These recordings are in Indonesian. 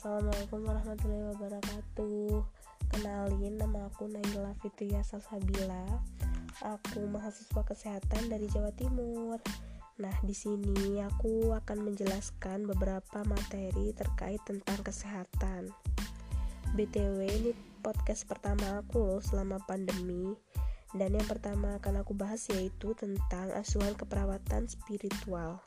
Assalamualaikum warahmatullahi wabarakatuh. Kenalin nama aku Naila Fitria Salsabila. Aku mahasiswa kesehatan dari Jawa Timur. Nah, di sini aku akan menjelaskan beberapa materi terkait tentang kesehatan. BTW ini podcast pertama aku loh selama pandemi. Dan yang pertama akan aku bahas yaitu tentang asuhan keperawatan spiritual.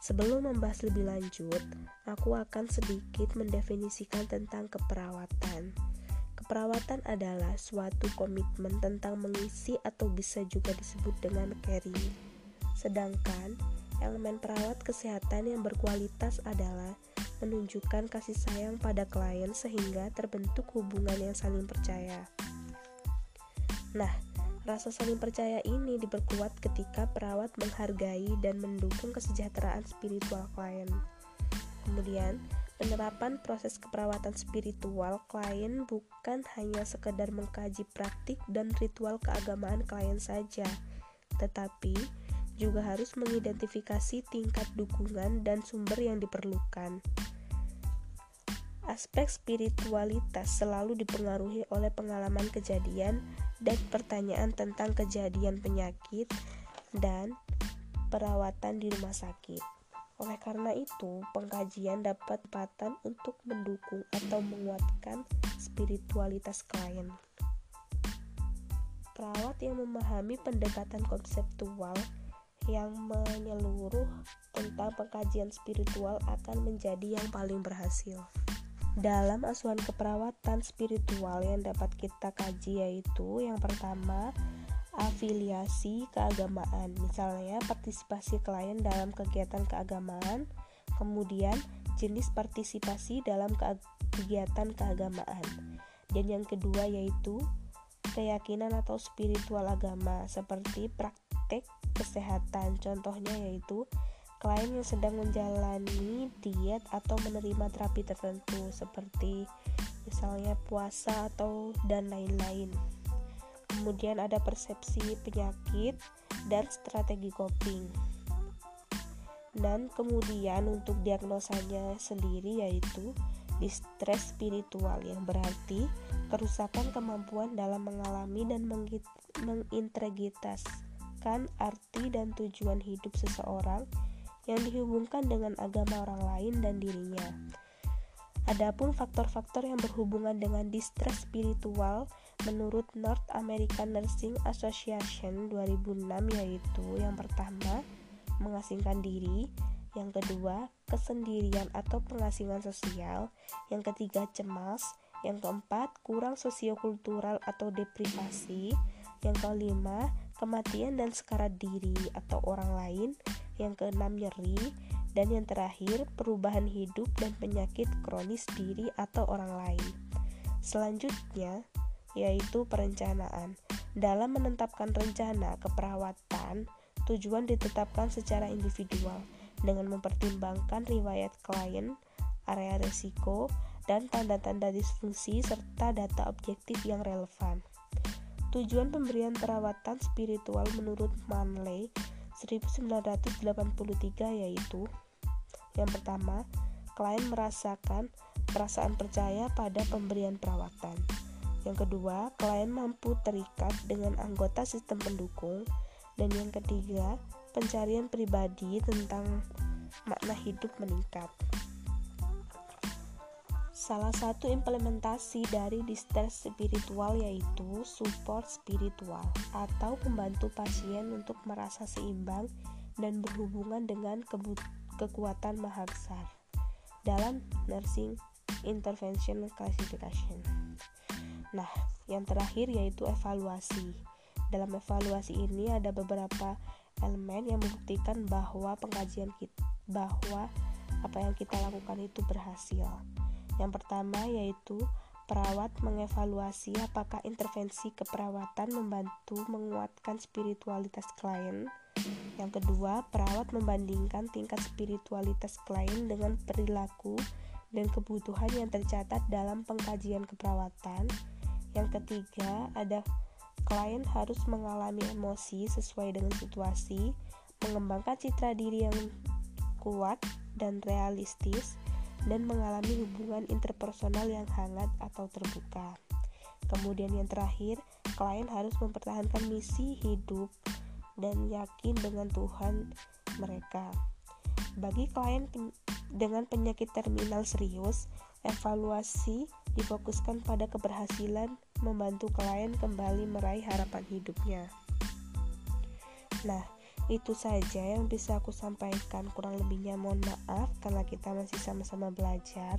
Sebelum membahas lebih lanjut, aku akan sedikit mendefinisikan tentang keperawatan. Keperawatan adalah suatu komitmen tentang mengisi atau bisa juga disebut dengan caring. Sedangkan elemen perawat kesehatan yang berkualitas adalah menunjukkan kasih sayang pada klien sehingga terbentuk hubungan yang saling percaya. Nah, Rasa saling percaya ini diperkuat ketika perawat menghargai dan mendukung kesejahteraan spiritual klien. Kemudian, penerapan proses keperawatan spiritual klien bukan hanya sekedar mengkaji praktik dan ritual keagamaan klien saja, tetapi juga harus mengidentifikasi tingkat dukungan dan sumber yang diperlukan. Aspek spiritualitas selalu dipengaruhi oleh pengalaman kejadian dan pertanyaan tentang kejadian penyakit dan perawatan di rumah sakit. Oleh karena itu, pengkajian dapat tempatan untuk mendukung atau menguatkan spiritualitas klien. Perawat yang memahami pendekatan konseptual yang menyeluruh tentang pengkajian spiritual akan menjadi yang paling berhasil. Dalam asuhan keperawatan spiritual yang dapat kita kaji yaitu yang pertama afiliasi keagamaan, misalnya partisipasi klien dalam kegiatan keagamaan, kemudian jenis partisipasi dalam kegiatan keagamaan. Dan yang kedua yaitu keyakinan atau spiritual agama seperti praktek kesehatan. Contohnya yaitu klien yang sedang menjalani diet atau menerima terapi tertentu seperti misalnya puasa atau dan lain-lain. Kemudian ada persepsi penyakit dan strategi coping. Dan kemudian untuk diagnosanya sendiri yaitu distress spiritual yang berarti kerusakan kemampuan dalam mengalami dan mengintegritaskan arti dan tujuan hidup seseorang yang dihubungkan dengan agama orang lain dan dirinya. Adapun faktor-faktor yang berhubungan dengan distress spiritual menurut North American Nursing Association 2006 yaitu yang pertama mengasingkan diri, yang kedua kesendirian atau pengasingan sosial, yang ketiga cemas, yang keempat kurang sosiokultural atau deprivasi, yang kelima kematian dan sekarat diri atau orang lain, yang keenam nyeri, dan yang terakhir perubahan hidup dan penyakit kronis diri atau orang lain. Selanjutnya, yaitu perencanaan. Dalam menetapkan rencana keperawatan, tujuan ditetapkan secara individual dengan mempertimbangkan riwayat klien, area risiko, dan tanda-tanda disfungsi serta data objektif yang relevan. Tujuan pemberian perawatan spiritual menurut Manley 1983 yaitu yang pertama, klien merasakan perasaan percaya pada pemberian perawatan. Yang kedua, klien mampu terikat dengan anggota sistem pendukung. Dan yang ketiga, pencarian pribadi tentang makna hidup meningkat. Salah satu implementasi dari distress spiritual yaitu support spiritual atau membantu pasien untuk merasa seimbang dan berhubungan dengan kekuatan maha besar dalam nursing intervention classification. Nah, yang terakhir yaitu evaluasi. Dalam evaluasi ini ada beberapa elemen yang membuktikan bahwa pengkajian kita bahwa apa yang kita lakukan itu berhasil. Yang pertama yaitu perawat mengevaluasi apakah intervensi keperawatan membantu menguatkan spiritualitas klien. Yang kedua, perawat membandingkan tingkat spiritualitas klien dengan perilaku dan kebutuhan yang tercatat dalam pengkajian keperawatan. Yang ketiga, ada klien harus mengalami emosi sesuai dengan situasi, mengembangkan citra diri yang kuat dan realistis, dan mengalami hubungan interpersonal yang hangat atau terbuka. Kemudian yang terakhir, klien harus mempertahankan misi hidup dan yakin dengan Tuhan mereka. Bagi klien pen dengan penyakit terminal serius, evaluasi difokuskan pada keberhasilan membantu klien kembali meraih harapan hidupnya. Nah, itu saja yang bisa aku sampaikan. Kurang lebihnya mohon maaf karena kita masih sama-sama belajar.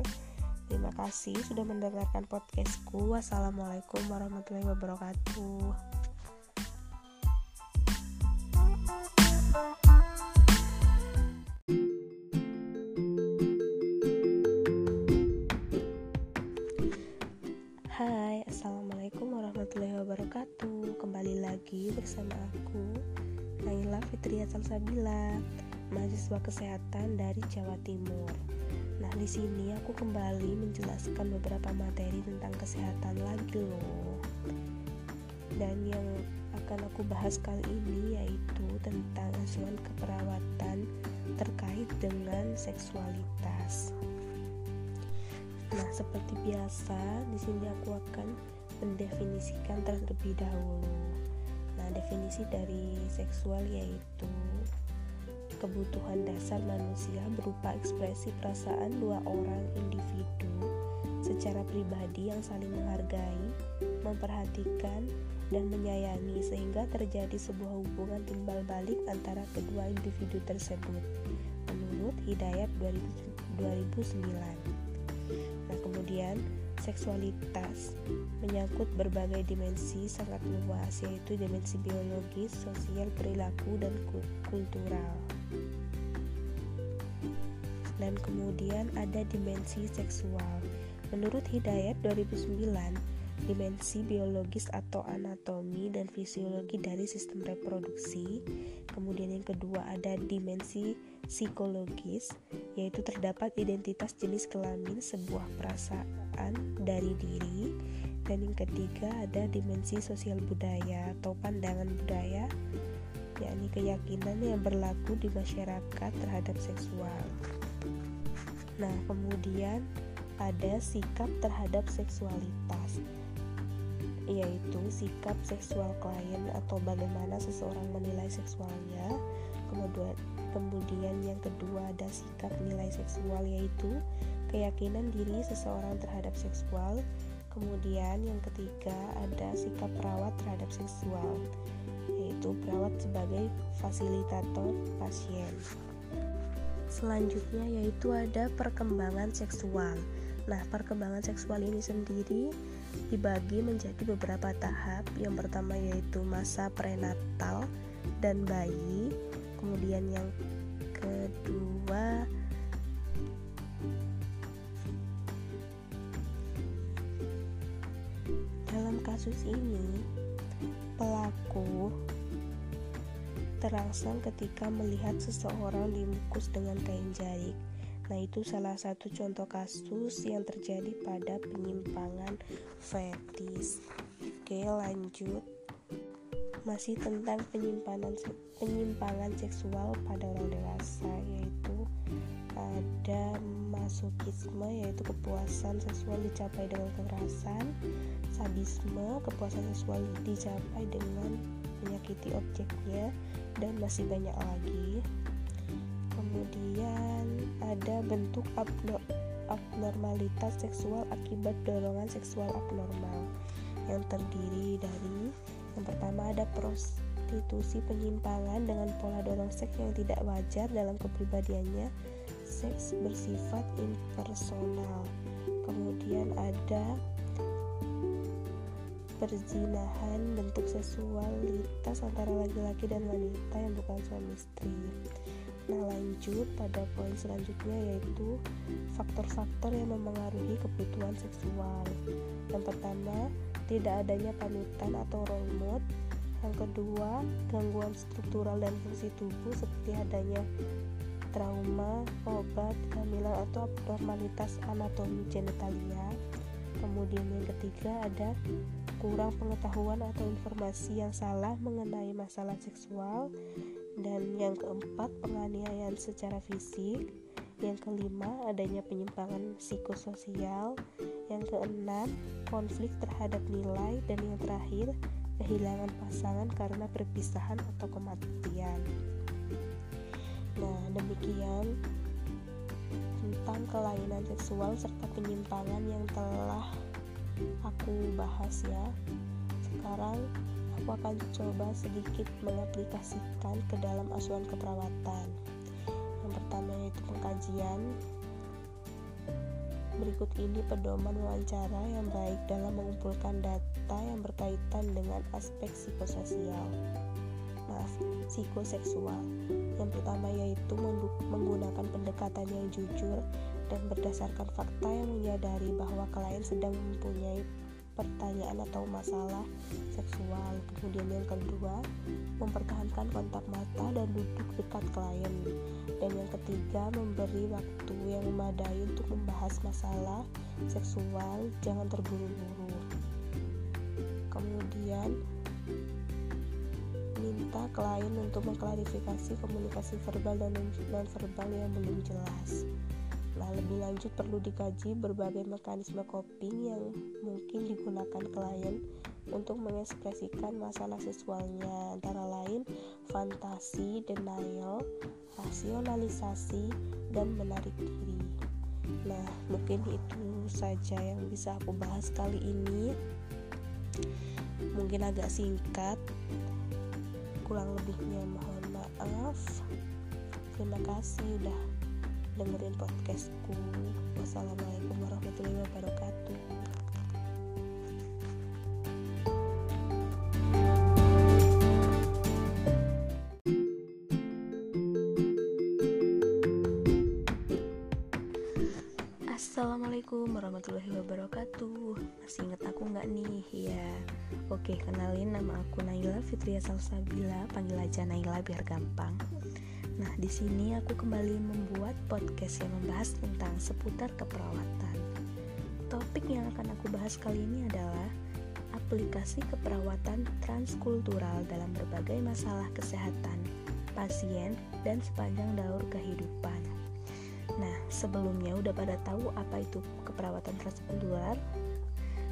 Terima kasih sudah mendengarkan podcastku. Wassalamualaikum warahmatullahi wabarakatuh. Hai, Assalamualaikum warahmatullahi wabarakatuh Kembali lagi bersama aku Naila Fitria Salsabila, mahasiswa kesehatan dari Jawa Timur. Nah, di sini aku kembali menjelaskan beberapa materi tentang kesehatan lagi loh. Dan yang akan aku bahas kali ini yaitu tentang asuhan keperawatan terkait dengan seksualitas. Nah, seperti biasa, di sini aku akan mendefinisikan terlebih dahulu. Definisi dari seksual yaitu kebutuhan dasar manusia berupa ekspresi perasaan dua orang individu secara pribadi yang saling menghargai, memperhatikan, dan menyayangi sehingga terjadi sebuah hubungan timbal balik antara kedua individu tersebut menurut Hidayat 2009. Nah, kemudian seksualitas menyangkut berbagai dimensi sangat luas yaitu dimensi biologis, sosial, perilaku, dan kultural. Dan kemudian ada dimensi seksual. Menurut Hidayat 2009, dimensi biologis atau anatomi dan fisiologi dari sistem reproduksi. Kemudian yang kedua ada dimensi psikologis, yaitu terdapat identitas jenis kelamin sebuah perasaan dari diri. Dan yang ketiga ada dimensi sosial budaya atau pandangan budaya yakni keyakinan yang berlaku di masyarakat terhadap seksual. Nah kemudian ada sikap terhadap seksualitas yaitu sikap seksual klien atau bagaimana seseorang menilai seksualnya kemudian kemudian yang kedua ada sikap nilai seksual yaitu keyakinan diri seseorang terhadap seksual. Kemudian yang ketiga ada sikap perawat terhadap seksual, yaitu perawat sebagai fasilitator pasien. Selanjutnya yaitu ada perkembangan seksual. Nah, perkembangan seksual ini sendiri dibagi menjadi beberapa tahap. Yang pertama yaitu masa prenatal dan bayi. Kemudian yang kedua kasus ini, pelaku terangsang ketika melihat seseorang dibungkus dengan kain jarik. Nah, itu salah satu contoh kasus yang terjadi pada penyimpangan fetis. Oke, lanjut. Masih tentang penyimpangan penyimpangan seksual pada orang dewasa yaitu ada masokisme yaitu kepuasan seksual dicapai dengan kekerasan sadisme kepuasan seksual dicapai dengan menyakiti objeknya dan masih banyak lagi kemudian ada bentuk abnormalitas seksual akibat dorongan seksual abnormal yang terdiri dari yang pertama ada prostitusi penyimpangan dengan pola dorong seks yang tidak wajar dalam kepribadiannya seks bersifat impersonal. Kemudian ada perzinahan bentuk seksualitas antara laki-laki dan wanita yang bukan suami istri nah lanjut pada poin selanjutnya yaitu faktor-faktor yang memengaruhi kebutuhan seksual. Yang pertama tidak adanya panutan atau role model yang kedua gangguan struktural dan fungsi tubuh seperti adanya trauma, obat, kehamilan atau abnormalitas anatomi genitalia. Kemudian yang ketiga ada kurang pengetahuan atau informasi yang salah mengenai masalah seksual dan yang keempat penganiayaan secara fisik. Yang kelima adanya penyimpangan psikososial. Yang keenam konflik terhadap nilai. Dan yang terakhir kehilangan pasangan karena perpisahan atau kematian. Nah demikian tentang kelainan seksual serta penyimpangan yang telah aku bahas ya. Sekarang aku akan coba sedikit mengaplikasikan ke dalam asuhan keperawatan. Yang pertama yaitu pengkajian. Berikut ini pedoman wawancara yang baik dalam mengumpulkan data yang berkaitan dengan aspek psikososial. Maaf psikoseksual. Yang pertama yaitu menggunakan pendekatan yang jujur dan berdasarkan fakta yang menyadari bahwa klien sedang mempunyai pertanyaan atau masalah seksual. Kemudian yang kedua, mempertahankan kontak mata dan duduk dekat klien. Dan yang ketiga, memberi waktu yang memadai untuk membahas masalah seksual, jangan terburu-buru. Kemudian minta klien untuk mengklarifikasi komunikasi verbal dan non verbal yang belum jelas. Nah, lebih lanjut perlu dikaji berbagai mekanisme coping yang mungkin digunakan klien untuk mengekspresikan masalah seksualnya, antara lain fantasi, denial, rasionalisasi, dan menarik diri. Nah, mungkin itu saja yang bisa aku bahas kali ini. Mungkin agak singkat, kurang lebihnya mohon maaf. Terima kasih udah dengerin podcastku. Wassalamualaikum warahmatullahi wabarakatuh. Assalamualaikum warahmatullahi wabarakatuh. Masih inget aku nggak nih? Ya Oke kenalin nama aku Naila Fitria Salsabila. Panggil aja Naila biar gampang Nah, di sini aku kembali membuat podcast yang membahas tentang seputar keperawatan. Topik yang akan aku bahas kali ini adalah aplikasi keperawatan transkultural dalam berbagai masalah kesehatan pasien dan sepanjang daur kehidupan. Nah, sebelumnya udah pada tahu apa itu keperawatan transkultural?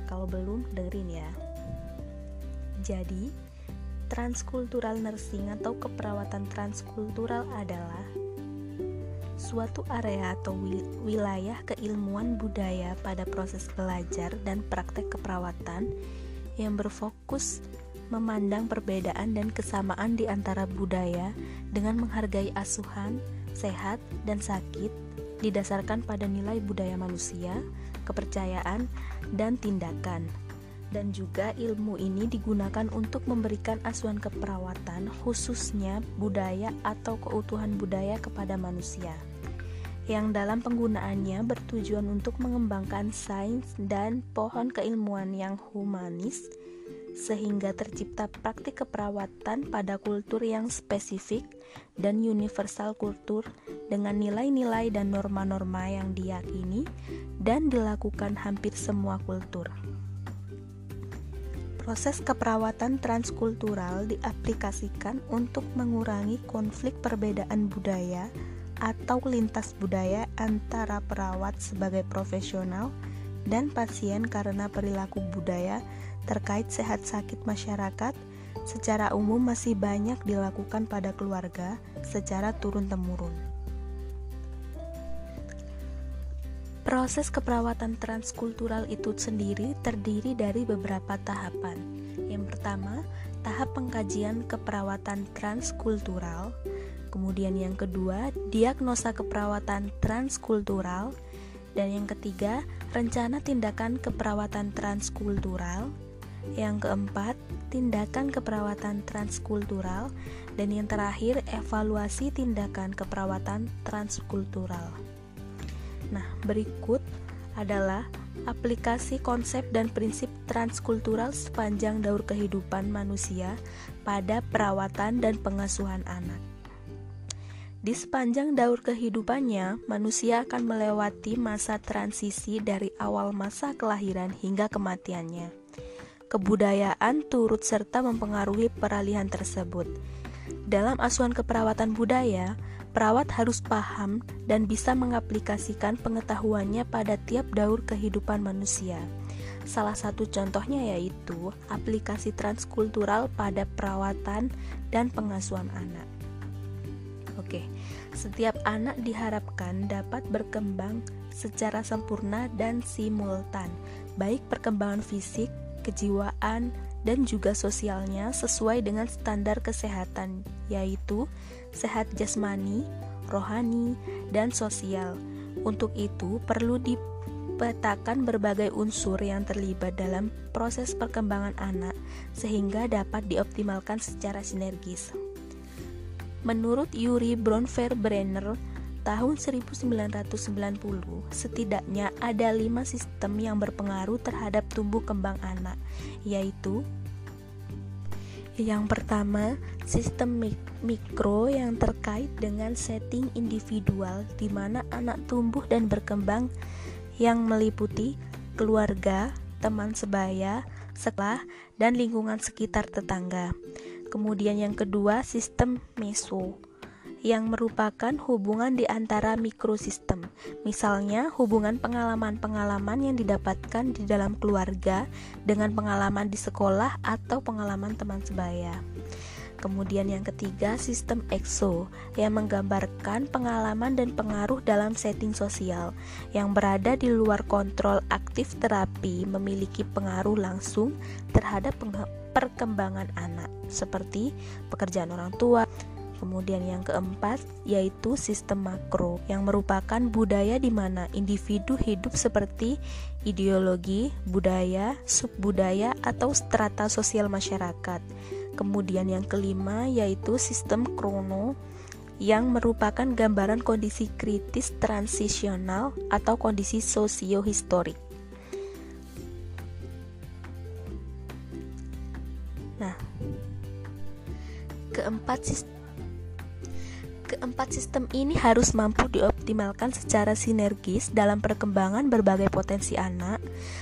Kalau belum, dengerin ya. Jadi, Transkultural nursing atau keperawatan transkultural adalah suatu area atau wilayah keilmuan budaya pada proses belajar dan praktek keperawatan yang berfokus memandang perbedaan dan kesamaan di antara budaya dengan menghargai asuhan, sehat, dan sakit didasarkan pada nilai budaya manusia, kepercayaan, dan tindakan dan juga ilmu ini digunakan untuk memberikan asuhan keperawatan khususnya budaya atau keutuhan budaya kepada manusia yang dalam penggunaannya bertujuan untuk mengembangkan sains dan pohon keilmuan yang humanis sehingga tercipta praktik keperawatan pada kultur yang spesifik dan universal kultur dengan nilai-nilai dan norma-norma yang diyakini dan dilakukan hampir semua kultur. Proses keperawatan transkultural diaplikasikan untuk mengurangi konflik perbedaan budaya atau lintas budaya antara perawat sebagai profesional dan pasien karena perilaku budaya terkait sehat sakit masyarakat secara umum masih banyak dilakukan pada keluarga secara turun-temurun. Proses keperawatan transkultural itu sendiri terdiri dari beberapa tahapan. Yang pertama, tahap pengkajian keperawatan transkultural. Kemudian yang kedua, diagnosa keperawatan transkultural. Dan yang ketiga, rencana tindakan keperawatan transkultural. Yang keempat, tindakan keperawatan transkultural. Dan yang terakhir, evaluasi tindakan keperawatan transkultural. Nah, berikut adalah aplikasi konsep dan prinsip transkultural sepanjang daur kehidupan manusia pada perawatan dan pengasuhan anak. Di sepanjang daur kehidupannya, manusia akan melewati masa transisi dari awal masa kelahiran hingga kematiannya. Kebudayaan turut serta mempengaruhi peralihan tersebut. Dalam asuhan keperawatan budaya, perawat harus paham dan bisa mengaplikasikan pengetahuannya pada tiap daur kehidupan manusia. Salah satu contohnya yaitu aplikasi transkultural pada perawatan dan pengasuhan anak. Oke, setiap anak diharapkan dapat berkembang secara sempurna dan simultan, baik perkembangan fisik, kejiwaan, dan juga sosialnya sesuai dengan standar kesehatan, yaitu sehat jasmani, rohani, dan sosial. Untuk itu, perlu dipetakan berbagai unsur yang terlibat dalam proses perkembangan anak sehingga dapat dioptimalkan secara sinergis. Menurut Yuri Bronfenbrenner, tahun 1990, setidaknya ada lima sistem yang berpengaruh terhadap tumbuh kembang anak, yaitu yang pertama, sistem mik mikro yang terkait dengan setting individual di mana anak tumbuh dan berkembang yang meliputi keluarga, teman sebaya, sekolah, dan lingkungan sekitar tetangga. Kemudian yang kedua, sistem meso yang merupakan hubungan di antara mikrosistem. Misalnya, hubungan pengalaman-pengalaman yang didapatkan di dalam keluarga dengan pengalaman di sekolah atau pengalaman teman sebaya. Kemudian yang ketiga, sistem EXO yang menggambarkan pengalaman dan pengaruh dalam setting sosial yang berada di luar kontrol aktif terapi memiliki pengaruh langsung terhadap perkembangan anak seperti pekerjaan orang tua, Kemudian yang keempat yaitu sistem makro yang merupakan budaya di mana individu hidup seperti ideologi, budaya, subbudaya atau strata sosial masyarakat. Kemudian yang kelima yaitu sistem krono yang merupakan gambaran kondisi kritis transisional atau kondisi sosiohistorik. Nah, keempat Keempat sistem ini harus mampu dioptimalkan secara sinergis dalam perkembangan berbagai potensi anak,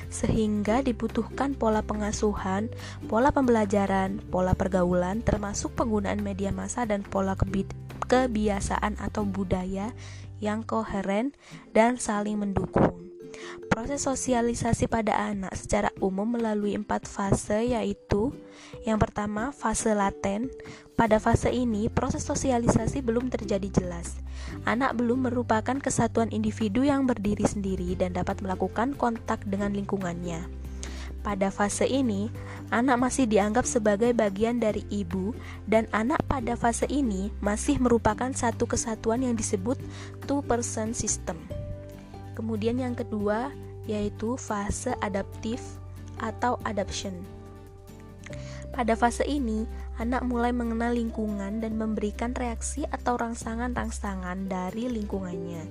sehingga dibutuhkan pola pengasuhan, pola pembelajaran, pola pergaulan, termasuk penggunaan media massa dan pola kebiasaan atau budaya yang koheren dan saling mendukung. Proses sosialisasi pada anak secara umum melalui empat fase yaitu yang pertama fase laten. Pada fase ini proses sosialisasi belum terjadi jelas. Anak belum merupakan kesatuan individu yang berdiri sendiri dan dapat melakukan kontak dengan lingkungannya. Pada fase ini, anak masih dianggap sebagai bagian dari ibu, dan anak pada fase ini masih merupakan satu kesatuan yang disebut two-person system. Kemudian yang kedua yaitu fase adaptif atau adaption. Pada fase ini, anak mulai mengenal lingkungan dan memberikan reaksi atau rangsangan-rangsangan dari lingkungannya.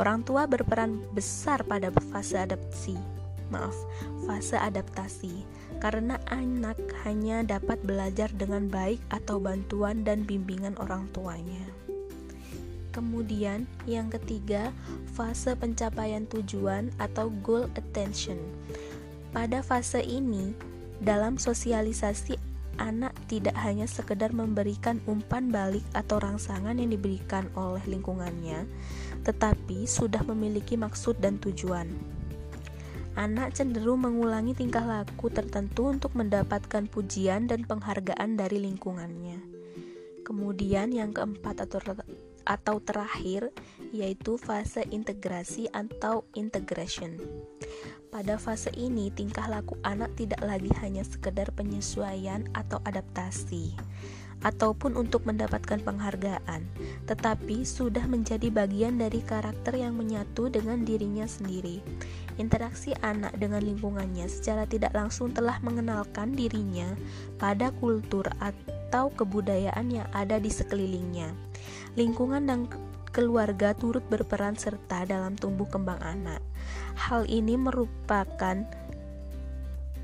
Orang tua berperan besar pada fase adaptasi. Maaf, fase adaptasi. Karena anak hanya dapat belajar dengan baik atau bantuan dan bimbingan orang tuanya. Kemudian, yang ketiga, fase pencapaian tujuan atau goal attention. Pada fase ini, dalam sosialisasi anak tidak hanya sekedar memberikan umpan balik atau rangsangan yang diberikan oleh lingkungannya, tetapi sudah memiliki maksud dan tujuan. Anak cenderung mengulangi tingkah laku tertentu untuk mendapatkan pujian dan penghargaan dari lingkungannya. Kemudian yang keempat atau atau terakhir yaitu fase integrasi atau integration. Pada fase ini tingkah laku anak tidak lagi hanya sekedar penyesuaian atau adaptasi ataupun untuk mendapatkan penghargaan, tetapi sudah menjadi bagian dari karakter yang menyatu dengan dirinya sendiri. Interaksi anak dengan lingkungannya secara tidak langsung telah mengenalkan dirinya pada kultur atau kebudayaan yang ada di sekelilingnya. Lingkungan dan keluarga turut berperan serta dalam tumbuh kembang anak. Hal ini merupakan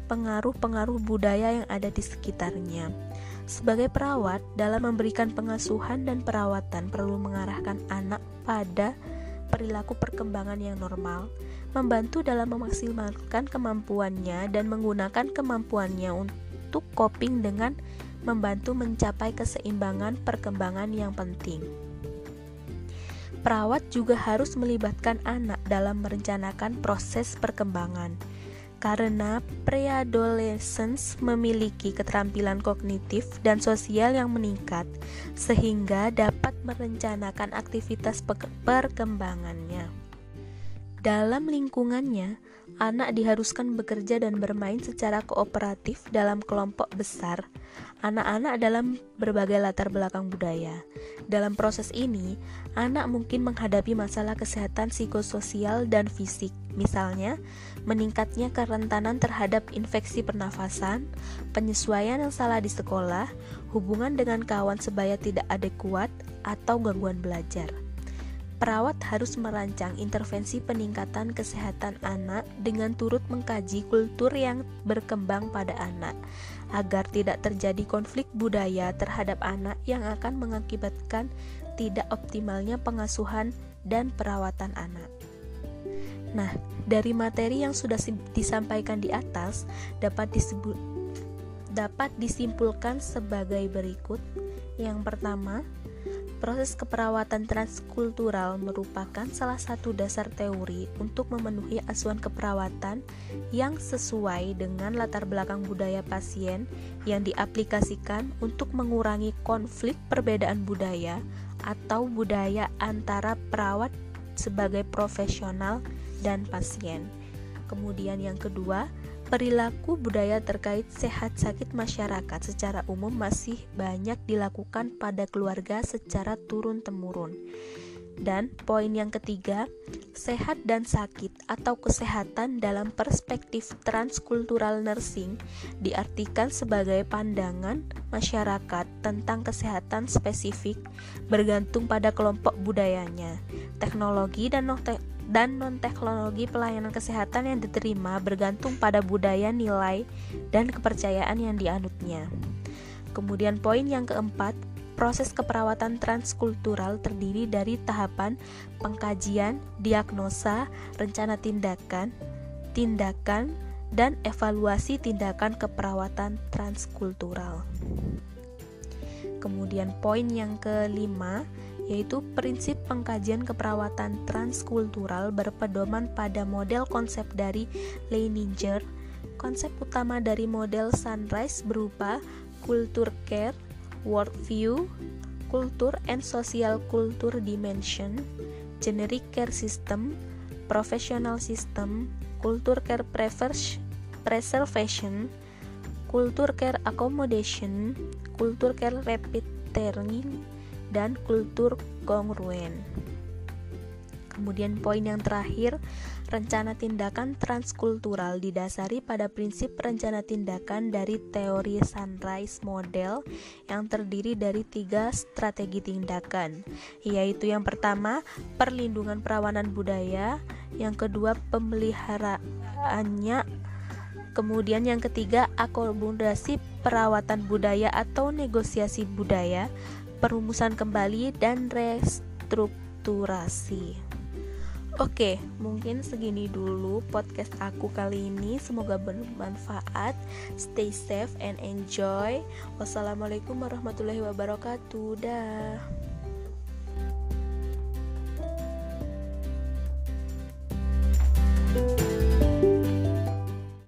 pengaruh-pengaruh budaya yang ada di sekitarnya. Sebagai perawat, dalam memberikan pengasuhan dan perawatan perlu mengarahkan anak pada perilaku perkembangan yang normal, membantu dalam memaksimalkan kemampuannya dan menggunakan kemampuannya untuk coping dengan membantu mencapai keseimbangan perkembangan yang penting. Perawat juga harus melibatkan anak dalam merencanakan proses perkembangan karena preadolescence memiliki keterampilan kognitif dan sosial yang meningkat, sehingga dapat merencanakan aktivitas perkembangannya. Dalam lingkungannya, anak diharuskan bekerja dan bermain secara kooperatif dalam kelompok besar. Anak-anak dalam berbagai latar belakang budaya. Dalam proses ini, anak mungkin menghadapi masalah kesehatan psikososial dan fisik, misalnya meningkatnya kerentanan terhadap infeksi pernafasan, penyesuaian yang salah di sekolah, hubungan dengan kawan sebaya tidak adekuat, atau gangguan belajar. Perawat harus merancang intervensi peningkatan kesehatan anak dengan turut mengkaji kultur yang berkembang pada anak, agar tidak terjadi konflik budaya terhadap anak yang akan mengakibatkan tidak optimalnya pengasuhan dan perawatan anak. Nah, dari materi yang sudah disampaikan di atas dapat disebut dapat disimpulkan sebagai berikut. Yang pertama, proses keperawatan transkultural merupakan salah satu dasar teori untuk memenuhi asuhan keperawatan yang sesuai dengan latar belakang budaya pasien yang diaplikasikan untuk mengurangi konflik perbedaan budaya atau budaya antara perawat sebagai profesional dan pasien. Kemudian yang kedua, perilaku budaya terkait sehat sakit masyarakat secara umum masih banyak dilakukan pada keluarga secara turun-temurun. Dan poin yang ketiga, sehat dan sakit atau kesehatan dalam perspektif transkultural nursing diartikan sebagai pandangan masyarakat tentang kesehatan spesifik bergantung pada kelompok budayanya, teknologi dan dan non-teknologi pelayanan kesehatan yang diterima bergantung pada budaya, nilai, dan kepercayaan yang dianutnya. Kemudian poin yang keempat, proses keperawatan transkultural terdiri dari tahapan pengkajian, diagnosa, rencana tindakan, tindakan, dan evaluasi tindakan keperawatan transkultural. Kemudian poin yang kelima, yaitu prinsip pengkajian keperawatan transkultural berpedoman pada model konsep dari Leininger. Konsep utama dari model Sunrise berupa kultur care, worldview, kultur and social culture dimension, generic care system, professional system, kultur care preservation, kultur care accommodation, kultur care rapid turning, dan kultur kongruen. Kemudian poin yang terakhir, rencana tindakan transkultural didasari pada prinsip rencana tindakan dari teori Sunrise Model yang terdiri dari tiga strategi tindakan, yaitu yang pertama, perlindungan perawanan budaya, yang kedua, pemeliharaannya, kemudian yang ketiga, akomodasi perawatan budaya atau negosiasi budaya, perumusan kembali dan restrukturasi. Oke, mungkin segini dulu podcast aku kali ini. Semoga bermanfaat. Stay safe and enjoy. Wassalamualaikum warahmatullahi wabarakatuh. Dah.